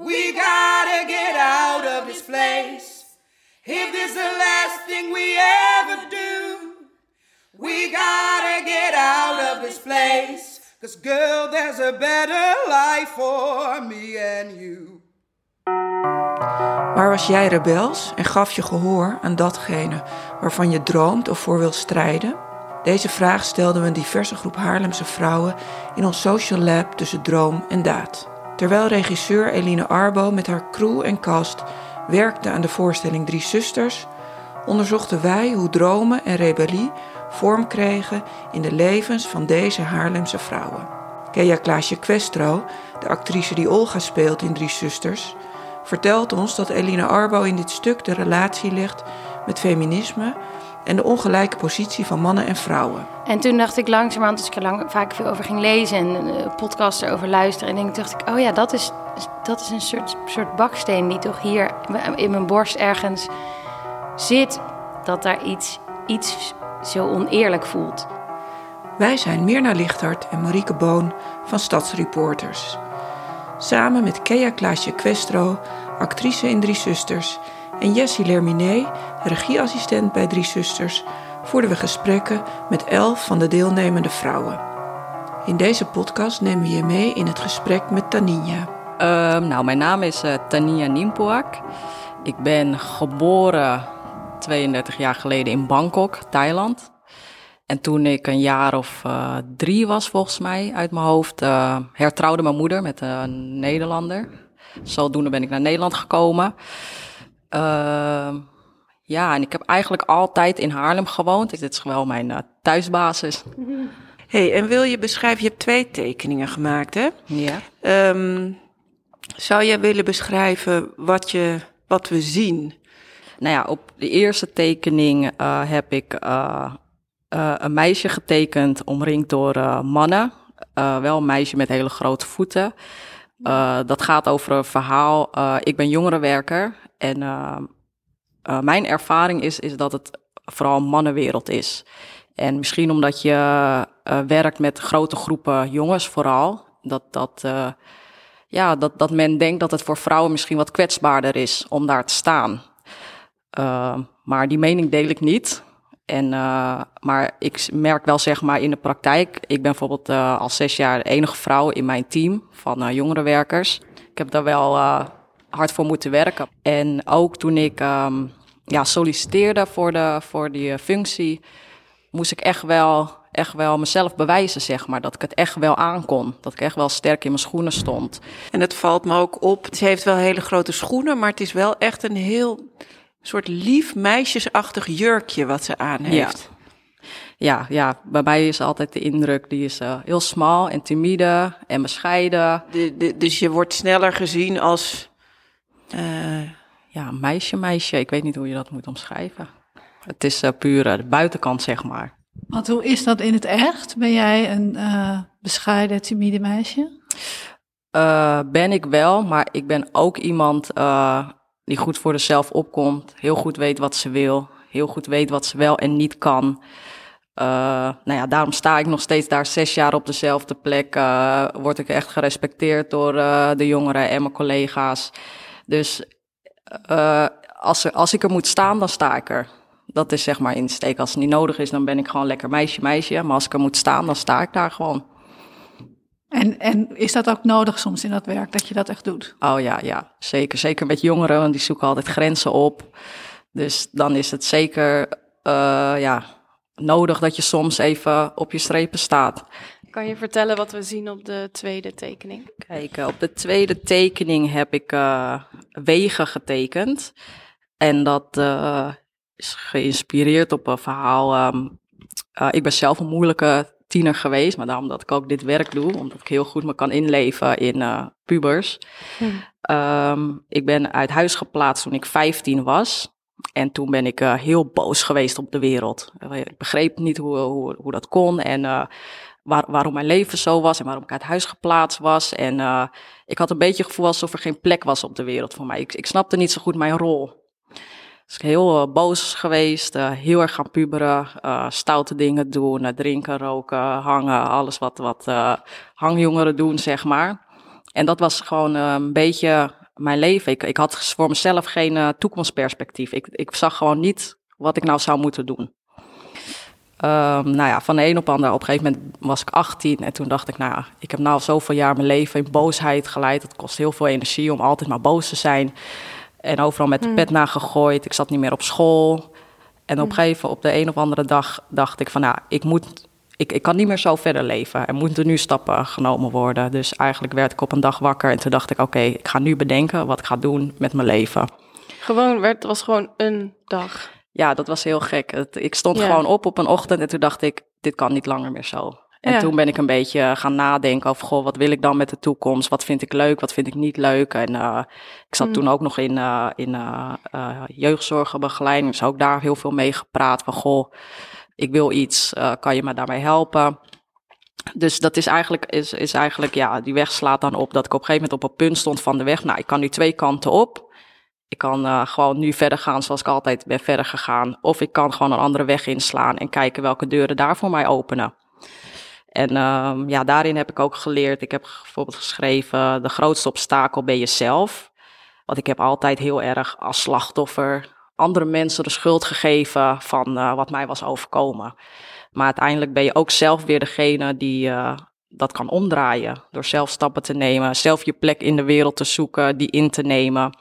We gotta get out of this place. If this is the last thing we ever do, we gotta get out of this place. Cause girl, there's a better life for me and you. Waar was jij rebels en gaf je gehoor aan datgene waarvan je droomt of voor wil strijden? Deze vraag stelden we een diverse groep Haarlemse vrouwen in ons social lab tussen droom en daad. Terwijl regisseur Eline Arbo met haar crew en cast werkte aan de voorstelling Drie Zusters, onderzochten wij hoe dromen en rebellie vorm kregen in de levens van deze Haarlemse vrouwen. Kea Klaasje Questro, de actrice die Olga speelt in Drie Zusters, vertelt ons dat Eline Arbo in dit stuk de relatie legt met feminisme en de ongelijke positie van mannen en vrouwen. En toen dacht ik langzamerhand, als ik er lang, vaak veel over ging lezen en uh, podcasts erover luisteren, en dacht ik, oh ja, dat is, dat is een soort, soort baksteen die toch hier in mijn borst ergens zit, dat daar iets, iets zo oneerlijk voelt. Wij zijn Mirna Lichthart en Marieke Boon van Stadsreporters. Samen met Kea Klaasje Questro, actrice in Drie Zusters, en Jessie Lerminé, regieassistent bij Drie Zusters, voerden we gesprekken met elf van de deelnemende vrouwen. In deze podcast nemen we je mee in het gesprek met Tania. Uh, nou, mijn naam is uh, Tania Nimpoak. Ik ben geboren 32 jaar geleden in Bangkok, Thailand. En toen ik een jaar of uh, drie was, volgens mij, uit mijn hoofd, uh, hertrouwde mijn moeder met een Nederlander. Zodoende ben ik naar Nederland gekomen. Uh, ja, en ik heb eigenlijk altijd in Haarlem gewoond. Dit is gewoon mijn uh, thuisbasis. hey, en wil je beschrijven, je hebt twee tekeningen gemaakt, hè? Ja. Um, zou jij willen beschrijven wat, je, wat we zien? Nou ja, op de eerste tekening uh, heb ik uh, een meisje getekend omringd door mannen. wel een meisje met hele grote voeten. dat gaat over een verhaal. ik ben jongerenwerker en mijn ervaring is, is dat het vooral een mannenwereld is. En misschien omdat je werkt met grote groepen jongens vooral, dat, dat ja, dat, dat men denkt dat het voor vrouwen misschien wat kwetsbaarder is om daar te staan. Uh, maar die mening deel ik niet. En, uh, maar ik merk wel zeg maar in de praktijk, ik ben bijvoorbeeld uh, al zes jaar de enige vrouw in mijn team van jongerenwerkers. Ik heb daar wel hard voor moeten werken. En ook toen ik um, ja, solliciteerde voor, de, voor die functie, moest ik echt wel echt wel mezelf bewijzen, zeg maar. Dat ik het echt wel aankon. Dat ik echt wel sterk in mijn schoenen stond. En het valt me ook op. Ze heeft wel hele grote schoenen, maar het is wel echt een heel soort lief meisjesachtig jurkje wat ze aan heeft. Ja. ja, bij mij is altijd de indruk, die is uh, heel smal en timide en bescheiden. De, de, dus je wordt sneller gezien als... Uh... Ja, meisje, meisje. Ik weet niet hoe je dat moet omschrijven. Het is uh, puur de buitenkant, zeg maar. Want hoe is dat in het echt? Ben jij een uh, bescheiden, timide meisje? Ben ik wel, maar ik ben ook iemand die goed voor zichzelf opkomt. Heel goed weet wat ze wil. Heel goed weet wat ze wel en niet kan. nou ja, daarom sta ik nog steeds daar zes jaar op dezelfde plek. word ik echt gerespecteerd door de jongeren en mijn collega's. Dus als, er, als ik er moet staan, dan sta ik er. Dat is zeg maar insteek. Als het niet nodig is, dan ben ik gewoon lekker meisje, meisje. Maar als ik er moet staan, dan sta ik daar gewoon. En, en is dat ook nodig soms in dat werk, dat je dat echt doet? Oh ja, ja, zeker. Zeker met jongeren, want die zoeken altijd grenzen op. Dus dan is het zeker uh, ja, nodig dat je soms even op je strepen staat. Kan je vertellen wat we zien op de tweede tekening? Kijk, op de tweede tekening heb ik uh, wegen getekend. En dat uh, is geïnspireerd op een verhaal. Um, uh, ik ben zelf een moeilijke tiener geweest, maar daarom dat ik ook dit werk doe, omdat ik heel goed me kan inleven in pubers. Hmm. Um, ik ben uit huis geplaatst toen ik 15 was. En toen ben ik uh, heel boos geweest op de wereld. Ik begreep niet hoe, hoe, hoe dat kon en waar, waarom mijn leven zo was en waarom ik uit huis geplaatst was. En ik had een beetje het gevoel alsof er geen plek was op de wereld voor mij. Ik, ik snapte niet zo goed mijn rol. Dus ik heel uh, boos geweest, uh, heel erg gaan puberen, stoute dingen doen, drinken, roken, hangen, alles wat, wat hangjongeren doen, zeg maar. En dat was gewoon een beetje mijn leven. Ik, ik had voor mezelf geen toekomstperspectief. Ik, ik zag gewoon niet wat ik nou zou moeten doen. Um, nou ja, van de een op de ander. Op een gegeven moment was ik 18 en toen dacht ik, nou ik heb nou zoveel jaar mijn leven in boosheid geleid. Het kost heel veel energie om altijd maar boos te zijn. En overal met de mm. pet nagegooid. Ik zat niet meer op school. En op een mm. gegeven op de een of andere dag dacht ik van, nou, ik moet ik, ik kan niet meer zo verder leven. Er moeten nu stappen genomen worden. Dus eigenlijk werd ik op een dag wakker en toen dacht ik: oké, ik ga nu bedenken wat ik ga doen met mijn leven. Gewoon, werd, het was gewoon een dag. Ja, dat was heel gek. Het, ik stond gewoon op op een ochtend en toen dacht ik: dit kan niet langer meer zo. En toen ben ik een beetje gaan nadenken over, goh, wat wil ik dan met de toekomst? Wat vind ik leuk, wat vind ik niet leuk? En uh, ik zat mm. toen ook nog in, uh, in uh, jeugdzorgenbegeleiding, dus ook daar heel veel mee gepraat van, goh, ik wil iets, kan je me daarmee helpen? Dus dat is eigenlijk, is, is eigenlijk, ja, die weg slaat dan op dat ik op een gegeven moment op een punt stond van de weg. Nou, ik kan nu twee kanten op. Ik kan uh, gewoon nu verder gaan zoals ik altijd ben verder gegaan. Of ik kan gewoon een andere weg inslaan en kijken welke deuren daar voor mij openen. En uh, ja, daarin heb ik ook geleerd. Ik heb bijvoorbeeld geschreven: de grootste obstakel ben jezelf. Want ik heb altijd heel erg als slachtoffer andere mensen de schuld gegeven van uh, wat mij was overkomen. Maar uiteindelijk ben je ook zelf weer degene die uh, dat kan omdraaien. Door zelf stappen te nemen, zelf je plek in de wereld te zoeken, die in te nemen.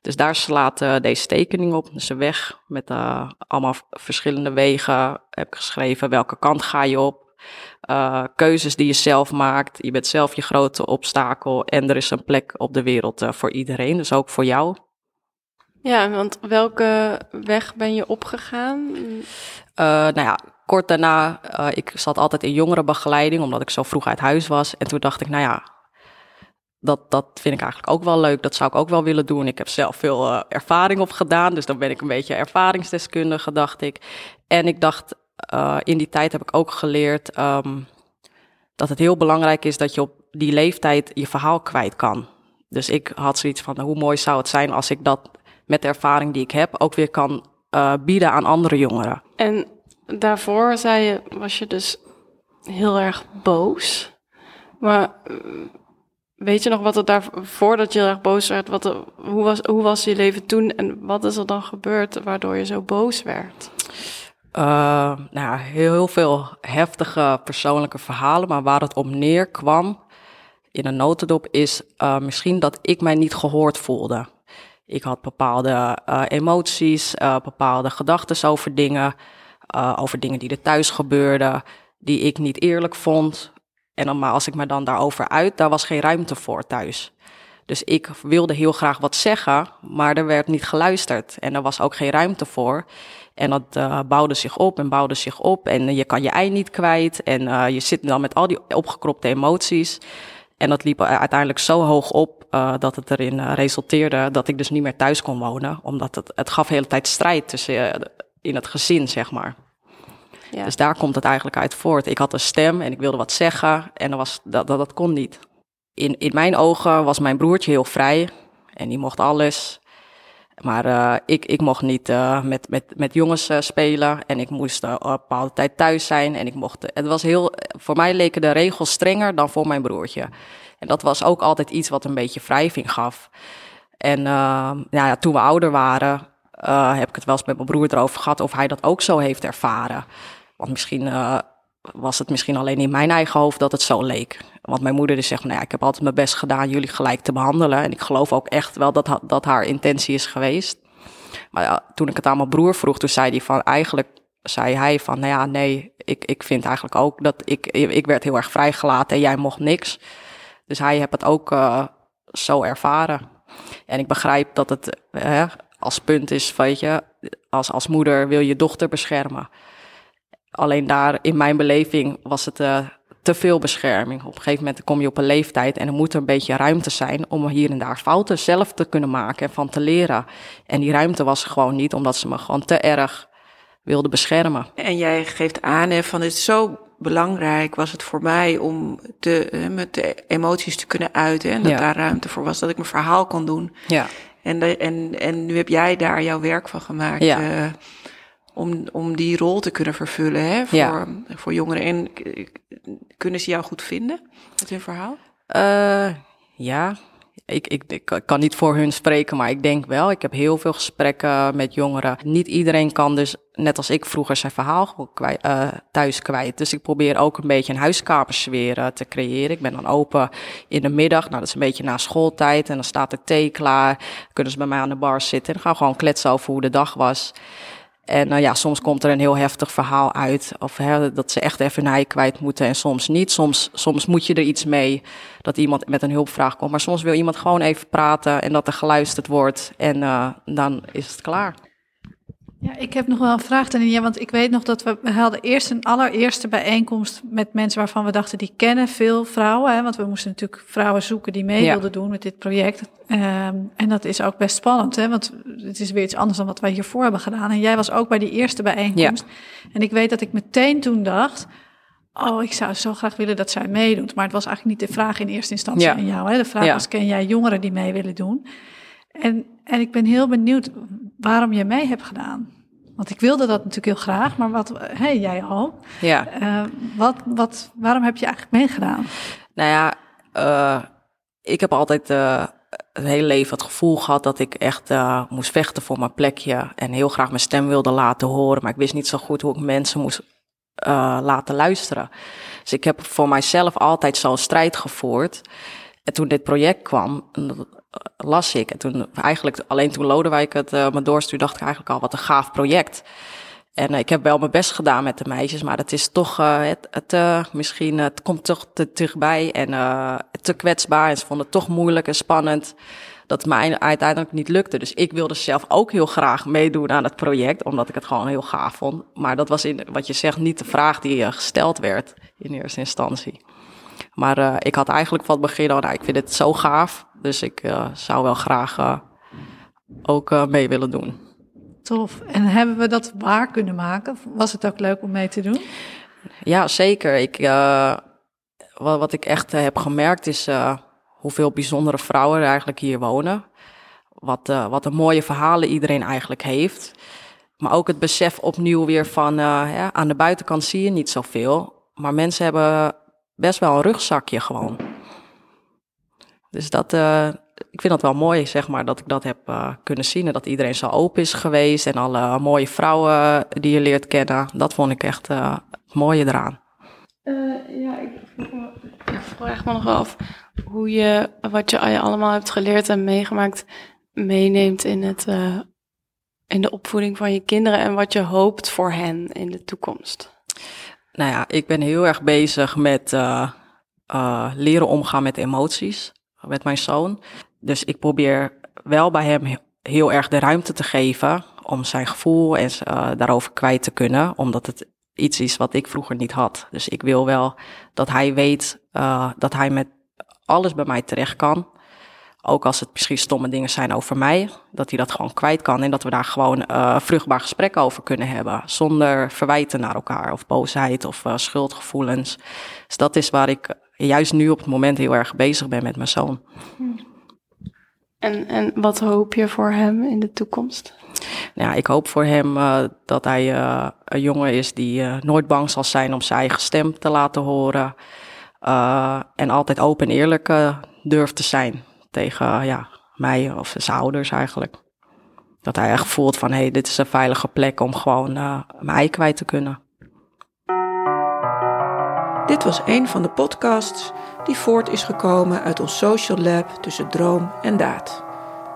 Dus daar slaat uh, deze tekening op. Dus een weg met allemaal verschillende wegen. Heb ik geschreven welke kant ga je op. keuzes die je zelf maakt. Je bent zelf je grote obstakel. En er is een plek op de wereld voor iedereen. Dus ook voor jou. Ja, want welke weg ben je opgegaan? Nou ja, kort daarna, uh, ik zat altijd in jongerenbegeleiding, omdat ik zo vroeg uit huis was. En toen dacht ik, nou ja, dat, dat vind ik eigenlijk ook wel leuk. Dat zou ik ook wel willen doen. Ik heb zelf veel uh, ervaring op gedaan, dus dan ben ik een beetje ervaringsdeskundige, dacht ik. En ik dacht, in die tijd heb ik ook geleerd um, dat het heel belangrijk is dat je op die leeftijd je verhaal kwijt kan. Dus ik had zoiets van, hoe mooi zou het zijn als ik dat met de ervaring die ik heb ook weer kan bieden aan andere jongeren. En daarvoor zei je, was je dus heel erg boos. Maar eh, weet je nog wat er daarvoor dat je erg boos werd? Wat hoe, was, hoe was je leven toen en wat is er dan gebeurd waardoor je zo boos werd? Uh, nou heel veel heftige persoonlijke verhalen, maar waar het op neerkwam in een notendop is uh, misschien dat ik mij niet gehoord voelde. Ik had bepaalde emoties, bepaalde gedachten over dingen, uh, over dingen die er thuis gebeurden, die ik niet eerlijk vond. En dan, maar als ik me dan daarover uit, daar was geen ruimte voor thuis. Dus ik wilde heel graag wat zeggen, maar er werd niet geluisterd. En er was ook geen ruimte voor. En dat uh, bouwde zich op en bouwde zich op. En je kan je ei niet kwijt. En uh, je zit dan met al die opgekropte emoties. En dat liep uiteindelijk zo hoog op dat het erin resulteerde dat ik dus niet meer thuis kon wonen. Omdat het, het gaf de hele tijd strijd tussen in het gezin, zeg maar. Ja. Dus daar komt het eigenlijk uit voort. Ik had een stem en ik wilde wat zeggen en dat, was, dat, dat, dat kon niet. In, in mijn ogen was mijn broertje heel vrij en die mocht alles. Maar uh, ik, ik mocht niet uh, met, met, met jongens uh, spelen en ik moest op een bepaalde tijd thuis zijn. En ik mocht, het was heel, voor mij leken de regels strenger dan voor mijn broertje. En dat was ook altijd iets wat een beetje wrijving gaf. En nou ja, toen we ouder waren, heb ik het wel eens met mijn broer erover gehad of hij dat ook zo heeft ervaren. Want misschien was het misschien alleen in mijn eigen hoofd dat het zo leek. Want mijn moeder dus zegt, nou ja, ik heb altijd mijn best gedaan jullie gelijk te behandelen. En ik geloof ook echt wel dat, dat haar intentie is geweest. Maar toen ik het aan mijn broer vroeg, toen zei hij van, eigenlijk zei hij van, nou ja, nee, ik, ik vind eigenlijk ook dat ik, ik werd heel erg vrijgelaten en jij mocht niks. Dus hij heeft het ook uh, zo ervaren. En ik begrijp dat het uh, als punt is, weet je, als, als moeder wil je dochter beschermen. Alleen daar in mijn beleving was het uh, te veel bescherming. Op een gegeven moment kom je op een leeftijd en er moet er een beetje ruimte zijn om hier en daar fouten zelf te kunnen maken en van te leren. En die ruimte was gewoon niet, omdat ze me gewoon te erg wilden beschermen. En jij geeft aan hè, van het is zo belangrijk was het voor mij om te, met de emoties te kunnen uiten. En dat ja. daar ruimte voor was, dat ik mijn verhaal kon doen. Ja. En, de, en, en nu heb jij daar jouw werk van gemaakt. Ja. Uh, om, om die rol te kunnen vervullen hè, voor, ja. voor jongeren. En kunnen ze jou goed vinden met hun verhaal? Uh, ja, Ik, ik, ik, kan niet voor hun spreken, maar ik denk wel. Ik heb heel veel gesprekken met jongeren. Niet iedereen kan dus, net als ik vroeger, zijn verhaal kwijt, uh, thuis kwijt. Dus ik probeer ook een beetje een huiskamersfeer uh, te creëren. Ik ben dan open in de middag. Nou, dat is een beetje na schooltijd. En dan staat de thee klaar. Kunnen ze bij mij aan de bar zitten. En gaan gewoon kletsen over hoe de dag was. En uh, ja, soms komt er een heel heftig verhaal uit. Of hè, dat ze echt even hun kwijt moeten en soms niet. Soms, soms moet je er iets mee dat iemand met een hulpvraag komt. Maar soms wil iemand gewoon even praten en dat er geluisterd wordt. En uh, dan is het klaar. Ja, ik heb nog wel een vraag, Tania, want ik weet nog dat we, we hadden eerst een allereerste bijeenkomst met mensen waarvan we dachten, die kennen veel vrouwen. Hè, want we moesten natuurlijk vrouwen zoeken die mee wilden doen met dit project. Um, en dat is ook best spannend, hè, want het is weer iets anders dan wat wij hiervoor hebben gedaan. En jij was ook bij die eerste bijeenkomst. Ja. En ik weet dat ik meteen toen dacht, oh, ik zou zo graag willen dat zij meedoet. Maar het was eigenlijk niet de vraag in eerste instantie ja. aan jou. Hè. De vraag ja. was, ken jij jongeren die mee willen doen? En, en ik ben heel benieuwd waarom je mee hebt gedaan. Want ik wilde dat natuurlijk heel graag, maar wat, hé, hey, jij al. Ja. Uh, wat, wat, waarom heb je eigenlijk meegedaan? Nou ja, uh, ik heb altijd uh, het hele leven het gevoel gehad dat ik echt moest vechten voor mijn plekje. En heel graag mijn stem wilde laten horen. Maar ik wist niet zo goed hoe ik mensen moest laten luisteren. Dus ik heb voor mijzelf altijd zo'n strijd gevoerd. En toen dit project kwam, las ik. En toen eigenlijk, alleen toen Lodewijk het uh, me doorstuurde, dacht ik eigenlijk al, wat een gaaf project. En uh, ik heb wel mijn best gedaan met de meisjes, maar het is toch, uh, het, het misschien, het komt toch te dichtbij en te kwetsbaar. En ze vonden het toch moeilijk en spannend dat het mij uiteindelijk niet lukte. Dus ik wilde zelf ook heel graag meedoen aan het project, omdat ik het gewoon heel gaaf vond. Maar dat was in, wat je zegt, niet de vraag die gesteld werd in eerste instantie. Maar uh, ik had eigenlijk van het begin al, nou, ik vind het zo gaaf. Dus ik uh, zou wel graag uh, ook mee willen doen. Tof. En hebben we dat waar kunnen maken? Was het ook leuk om mee te doen? Ja, zeker. Ik, wat, wat ik echt heb gemerkt is hoeveel bijzondere vrouwen er eigenlijk hier wonen. Wat, wat een mooie verhalen iedereen eigenlijk heeft. Maar ook het besef opnieuw weer van, ja, aan de buitenkant zie je niet zoveel. Maar mensen hebben best wel een rugzakje gewoon. Dus dat, uh, ik vind dat wel mooi, zeg maar, dat ik dat heb uh, kunnen zien. En dat iedereen zo open is geweest. En alle mooie vrouwen die je leert kennen. Dat vond ik echt uh, het mooie eraan. ja, ik echt me nog wel af hoe je wat je allemaal hebt geleerd en meegemaakt meeneemt in, het, in de opvoeding van je kinderen. En wat je hoopt voor hen in de toekomst. Nou ja, ik ben heel erg bezig met uh, uh, leren omgaan met emoties met mijn zoon. Dus ik probeer wel bij hem heel erg de ruimte te geven om zijn gevoel en uh, daarover kwijt te kunnen, omdat het iets is wat ik vroeger niet had. Dus ik wil wel dat hij weet dat hij met alles bij mij terecht kan. Ook als het misschien stomme dingen zijn over mij, dat hij dat gewoon kwijt kan en dat we daar gewoon uh, vruchtbaar gesprek over kunnen hebben. Zonder verwijten naar elkaar of boosheid of uh, schuldgevoelens. Dus dat is waar ik juist nu op het moment heel erg bezig ben met mijn zoon. En, en wat hoop je voor hem in de toekomst? Nou, ja, ik hoop voor hem uh, dat hij een jongen is die nooit bang zal zijn om zijn eigen stem te laten horen. en altijd open en eerlijk durft te zijn tegen ja, mij of zijn ouders eigenlijk. Dat hij echt voelt van, hé, hey, dit is een veilige plek om gewoon uh, mijn kwijt te kunnen. Dit was een van de podcasts die voort is gekomen uit ons social lab tussen droom en daad.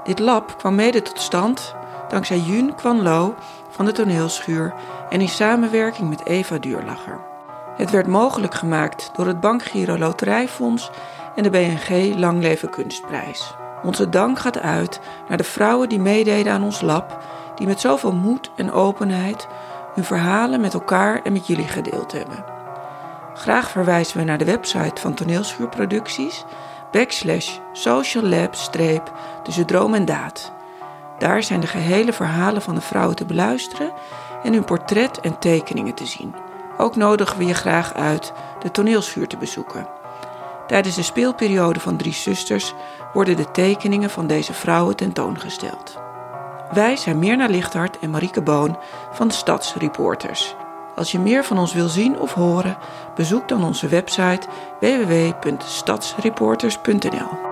Dit lab kwam mede tot stand dankzij Jun Kwan Lo van de toneelschuur en in samenwerking met Eva Duurlacher. Het werd mogelijk gemaakt door het Bankgiro Loterijfonds en de BNG Langleven Kunstprijs. Onze dank gaat uit naar de vrouwen die meededen aan ons lab, die met zoveel moed en openheid hun verhalen met elkaar en met jullie gedeeld hebben. Graag verwijzen we naar de website van Toneelschuurproducties, backslash social lab streep tussen droom en daad. Daar zijn de gehele verhalen van de vrouwen te beluisteren en hun portret en tekeningen te zien. Ook nodigen we je graag uit de toneelschuur te bezoeken. Tijdens de speelperiode van Drie Zusters worden de tekeningen van deze vrouwen tentoongesteld. Wij zijn Mirna Lichthart en Marieke Boon van Stadsreporters. Als je meer van ons wil zien of horen, bezoek dan onze website www.stadsreporters.nl.